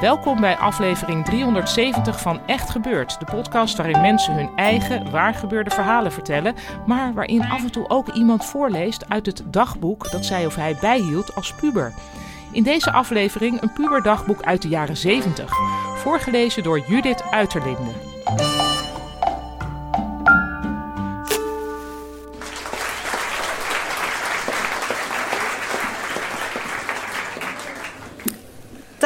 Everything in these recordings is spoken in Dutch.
Welkom bij aflevering 370 van Echt Gebeurd, de podcast waarin mensen hun eigen waargebeurde verhalen vertellen, maar waarin af en toe ook iemand voorleest uit het dagboek dat zij of hij bijhield als puber. In deze aflevering een puberdagboek uit de jaren 70, voorgelezen door Judith Uiterlinde.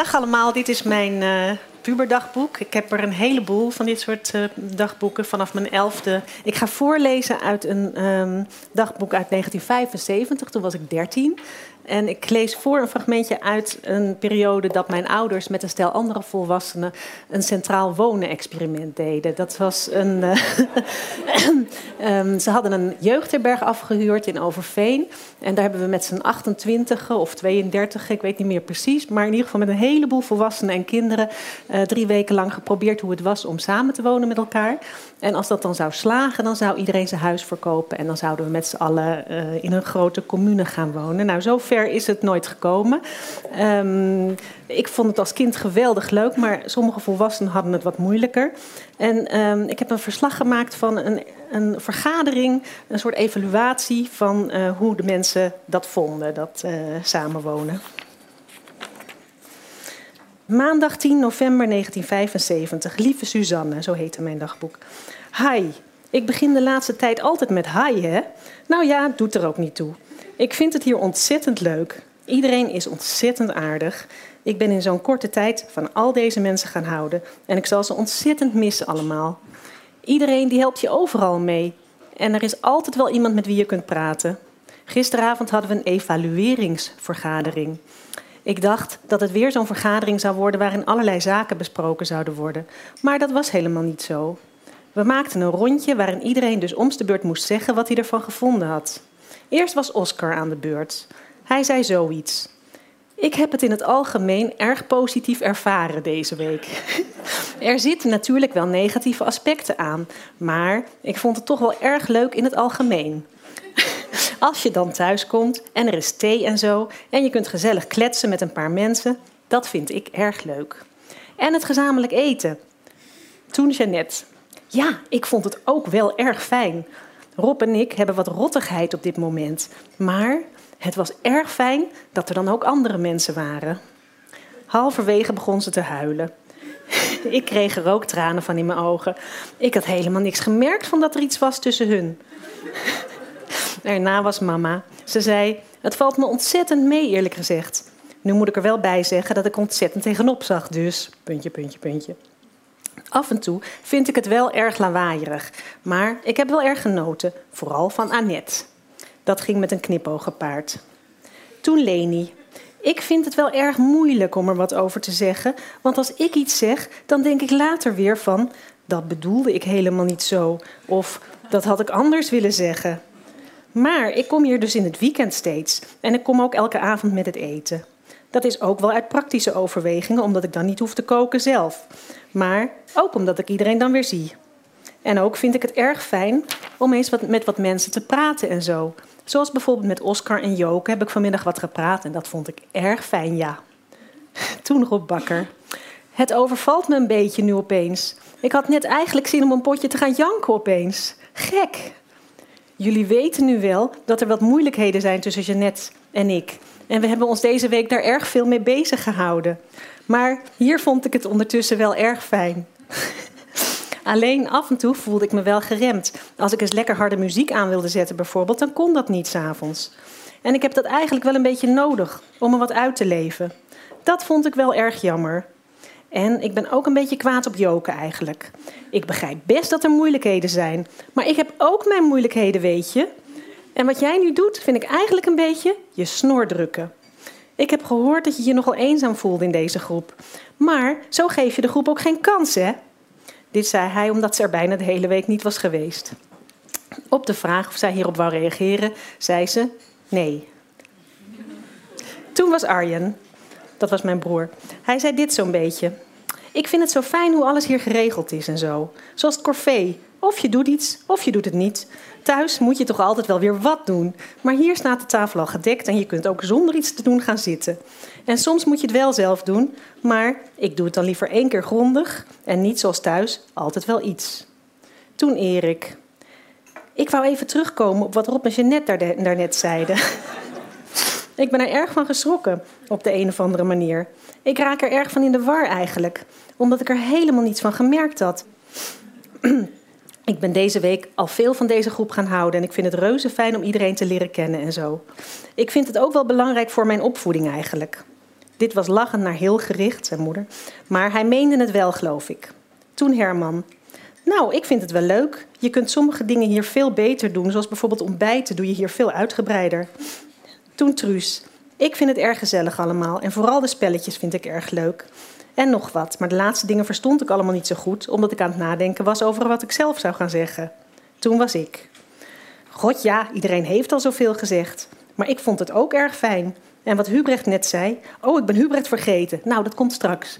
Dag allemaal, dit is mijn uh, puberdagboek. Ik heb er een heleboel van dit soort uh, dagboeken vanaf mijn elfde. Ik ga voorlezen uit een um, dagboek uit 1975, toen was ik 13. En ik lees voor een fragmentje uit een periode dat mijn ouders met een stel andere volwassenen een centraal wonen-experiment deden. Dat was een. Uh, um, ze hadden een jeugdherberg afgehuurd in Overveen. En daar hebben we met z'n 28 of 32, ik weet niet meer precies, maar in ieder geval met een heleboel volwassenen en kinderen uh, drie weken lang geprobeerd hoe het was om samen te wonen met elkaar. En als dat dan zou slagen, dan zou iedereen zijn huis verkopen en dan zouden we met z'n allen uh, in een grote commune gaan wonen. Nou, is het nooit gekomen. Um, ik vond het als kind geweldig leuk, maar sommige volwassenen hadden het wat moeilijker. En um, ik heb een verslag gemaakt van een, een vergadering, een soort evaluatie van uh, hoe de mensen dat vonden, dat uh, samenwonen. Maandag 10 november 1975. Lieve Suzanne, zo heette mijn dagboek. Hi, ik begin de laatste tijd altijd met hi, hè? Nou ja, doet er ook niet toe. Ik vind het hier ontzettend leuk. Iedereen is ontzettend aardig. Ik ben in zo'n korte tijd van al deze mensen gaan houden en ik zal ze ontzettend missen allemaal. Iedereen die helpt je overal mee en er is altijd wel iemand met wie je kunt praten. Gisteravond hadden we een evalueringsvergadering. Ik dacht dat het weer zo'n vergadering zou worden waarin allerlei zaken besproken zouden worden, maar dat was helemaal niet zo. We maakten een rondje waarin iedereen dus om de beurt moest zeggen wat hij ervan gevonden had. Eerst was Oscar aan de beurt. Hij zei zoiets. Ik heb het in het algemeen erg positief ervaren deze week. Er zitten natuurlijk wel negatieve aspecten aan, maar ik vond het toch wel erg leuk in het algemeen. Als je dan thuis komt en er is thee en zo en je kunt gezellig kletsen met een paar mensen, dat vind ik erg leuk. En het gezamenlijk eten. Toen Jeannette. Ja, ik vond het ook wel erg fijn. Rob en ik hebben wat rottigheid op dit moment. Maar het was erg fijn dat er dan ook andere mensen waren. Halverwege begon ze te huilen. Ik kreeg er ook tranen van in mijn ogen. Ik had helemaal niks gemerkt van dat er iets was tussen hun. Daarna was mama. Ze zei: Het valt me ontzettend mee, eerlijk gezegd. Nu moet ik er wel bij zeggen dat ik ontzettend tegenop zag, dus. Puntje, puntje, puntje. Af en toe vind ik het wel erg lawaaierig, maar ik heb wel erg genoten, vooral van Annette. Dat ging met een knipoog gepaard. Toen Leni. Ik vind het wel erg moeilijk om er wat over te zeggen, want als ik iets zeg, dan denk ik later weer van dat bedoelde ik helemaal niet zo of dat had ik anders willen zeggen. Maar ik kom hier dus in het weekend steeds en ik kom ook elke avond met het eten. Dat is ook wel uit praktische overwegingen, omdat ik dan niet hoef te koken zelf. Maar ook omdat ik iedereen dan weer zie. En ook vind ik het erg fijn om eens wat, met wat mensen te praten en zo. Zoals bijvoorbeeld met Oscar en Joke heb ik vanmiddag wat gepraat en dat vond ik erg fijn, ja. Toen Rob Bakker. Het overvalt me een beetje nu opeens. Ik had net eigenlijk zin om een potje te gaan janken opeens. Gek. Jullie weten nu wel dat er wat moeilijkheden zijn tussen Jeannette en ik. En we hebben ons deze week daar erg veel mee bezig gehouden. Maar hier vond ik het ondertussen wel erg fijn. Alleen af en toe voelde ik me wel geremd. Als ik eens lekker harde muziek aan wilde zetten bijvoorbeeld, dan kon dat niet s'avonds. En ik heb dat eigenlijk wel een beetje nodig om me wat uit te leven. Dat vond ik wel erg jammer. En ik ben ook een beetje kwaad op Joke eigenlijk. Ik begrijp best dat er moeilijkheden zijn. Maar ik heb ook mijn moeilijkheden, weet je. En wat jij nu doet, vind ik eigenlijk een beetje je snor drukken. Ik heb gehoord dat je je nogal eenzaam voelde in deze groep. Maar zo geef je de groep ook geen kans, hè? Dit zei hij omdat ze er bijna de hele week niet was geweest. Op de vraag of zij hierop wou reageren, zei ze nee. Toen was Arjen, dat was mijn broer. Hij zei dit zo'n beetje. Ik vind het zo fijn hoe alles hier geregeld is en zo. Zoals het corvée. Of je doet iets, of je doet het niet. Thuis moet je toch altijd wel weer wat doen. Maar hier staat de tafel al gedekt en je kunt ook zonder iets te doen gaan zitten. En soms moet je het wel zelf doen, maar ik doe het dan liever één keer grondig en niet zoals thuis altijd wel iets. Toen Erik. Ik wou even terugkomen op wat Rob en Jeannette daarnet zeiden. ik ben er erg van geschrokken op de een of andere manier. Ik raak er erg van in de war eigenlijk, omdat ik er helemaal niets van gemerkt had. Ik ben deze week al veel van deze groep gaan houden en ik vind het reuze fijn om iedereen te leren kennen en zo. Ik vind het ook wel belangrijk voor mijn opvoeding eigenlijk. Dit was lachend naar heel gericht, zijn moeder, maar hij meende het wel, geloof ik. Toen Herman. Nou, ik vind het wel leuk. Je kunt sommige dingen hier veel beter doen, zoals bijvoorbeeld ontbijten doe je hier veel uitgebreider. Toen Truus. Ik vind het erg gezellig allemaal en vooral de spelletjes vind ik erg leuk en nog wat. Maar de laatste dingen verstond ik allemaal niet zo goed, omdat ik aan het nadenken was over wat ik zelf zou gaan zeggen. Toen was ik. God ja, iedereen heeft al zoveel gezegd. Maar ik vond het ook erg fijn. En wat Hubrecht net zei. Oh, ik ben Hubrecht vergeten. Nou, dat komt straks.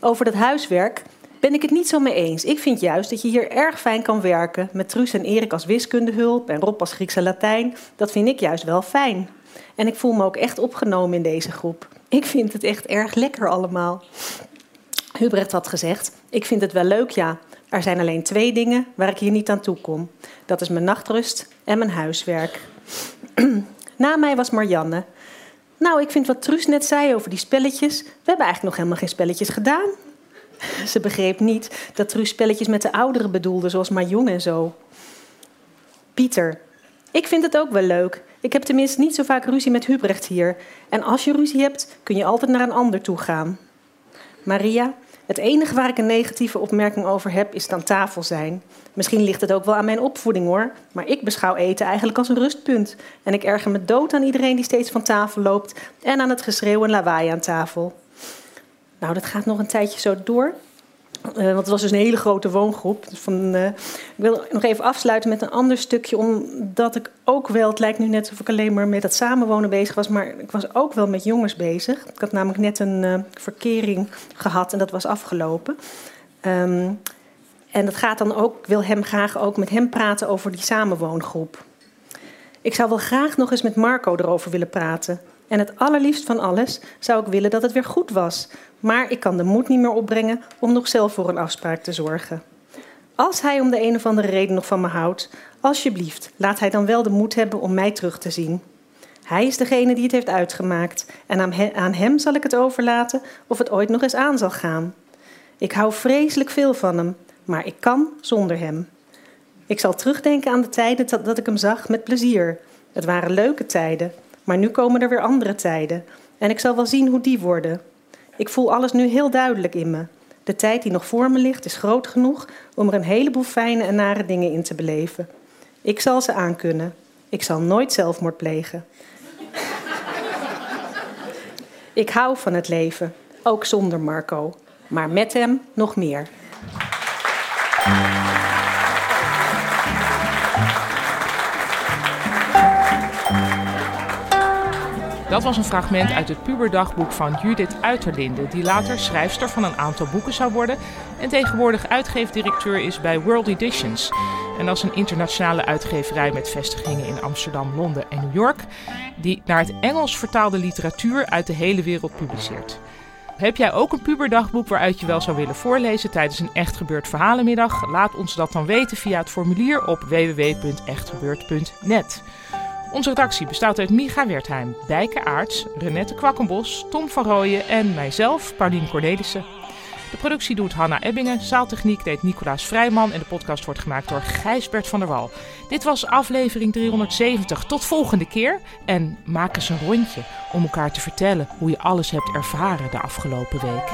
Over dat huiswerk ben ik het niet zo mee eens. Ik vind juist dat je hier erg fijn kan werken. Met Truus en Erik als wiskundehulp en Rob als Grieks en Latijn. Dat vind ik juist wel fijn. En ik voel me ook echt opgenomen in deze groep. Ik vind het echt erg lekker allemaal. Hubrecht had gezegd: Ik vind het wel leuk, ja. Er zijn alleen twee dingen waar ik hier niet aan toe kom. Dat is mijn nachtrust en mijn huiswerk. Na mij was Marianne. Nou, ik vind wat Truus net zei over die spelletjes. We hebben eigenlijk nog helemaal geen spelletjes gedaan. Ze begreep niet dat Truus spelletjes met de ouderen bedoelde, zoals Majong en zo. Pieter. Ik vind het ook wel leuk. Ik heb tenminste niet zo vaak ruzie met Hubrecht hier. En als je ruzie hebt, kun je altijd naar een ander toe gaan. Maria, het enige waar ik een negatieve opmerking over heb, is het aan tafel zijn. Misschien ligt het ook wel aan mijn opvoeding hoor, maar ik beschouw eten eigenlijk als een rustpunt. En ik erger me dood aan iedereen die steeds van tafel loopt en aan het geschreeuw en lawaai aan tafel. Nou, dat gaat nog een tijdje zo door. Uh, want het was dus een hele grote woongroep. Dus van, uh, ik wil nog even afsluiten met een ander stukje, omdat ik ook wel, het lijkt nu net alsof ik alleen maar met het samenwonen bezig was, maar ik was ook wel met jongens bezig. Ik had namelijk net een uh, verkering gehad en dat was afgelopen. Um, en dat gaat dan ook, ik wil hem graag ook met hem praten over die samenwoongroep. Ik zou wel graag nog eens met Marco erover willen praten. En het allerliefst van alles zou ik willen dat het weer goed was. Maar ik kan de moed niet meer opbrengen om nog zelf voor een afspraak te zorgen. Als hij om de een of andere reden nog van me houdt, alsjeblieft, laat hij dan wel de moed hebben om mij terug te zien. Hij is degene die het heeft uitgemaakt en aan hem zal ik het overlaten of het ooit nog eens aan zal gaan. Ik hou vreselijk veel van hem, maar ik kan zonder hem. Ik zal terugdenken aan de tijden dat, ik hem zag met plezier. Het waren leuke tijden, maar nu komen er weer andere tijden. En ik zal wel zien hoe die worden. Ik voel alles nu heel duidelijk in me. De tijd die nog voor me ligt is groot genoeg om er een heleboel fijne en nare dingen in te beleven. Ik zal ze aankunnen. Ik zal nooit zelfmoord plegen. ik hou van het leven, ook zonder Marco. Maar met hem nog meer. Dat was een fragment uit het puberdagboek van Judith Uiterlinde, die later schrijfster van een aantal boeken zou worden en tegenwoordig uitgeefdirecteur is bij World Editions. En dat is een internationale uitgeverij met vestigingen in Amsterdam, Londen en New York, die naar het Engels vertaalde literatuur uit de hele wereld publiceert. Heb jij ook een puberdagboek waaruit je wel zou willen voorlezen tijdens een echt gebeurd verhalenmiddag? Laat ons dat dan weten via het formulier op www.echtgebeurd.net. Onze redactie bestaat uit Micha Wertheim, Dijke Aarts, Renette Kwakkenbos, Tom van Rooyen en mijzelf, Paulien Cornelissen. De productie doet Hanna Ebbingen, zaaltechniek deed Nicolaas Vrijman en de podcast wordt gemaakt door Gijsbert van der Wal. Dit was aflevering 370. Tot volgende keer en maak eens een rondje om elkaar te vertellen hoe je alles hebt ervaren de afgelopen week.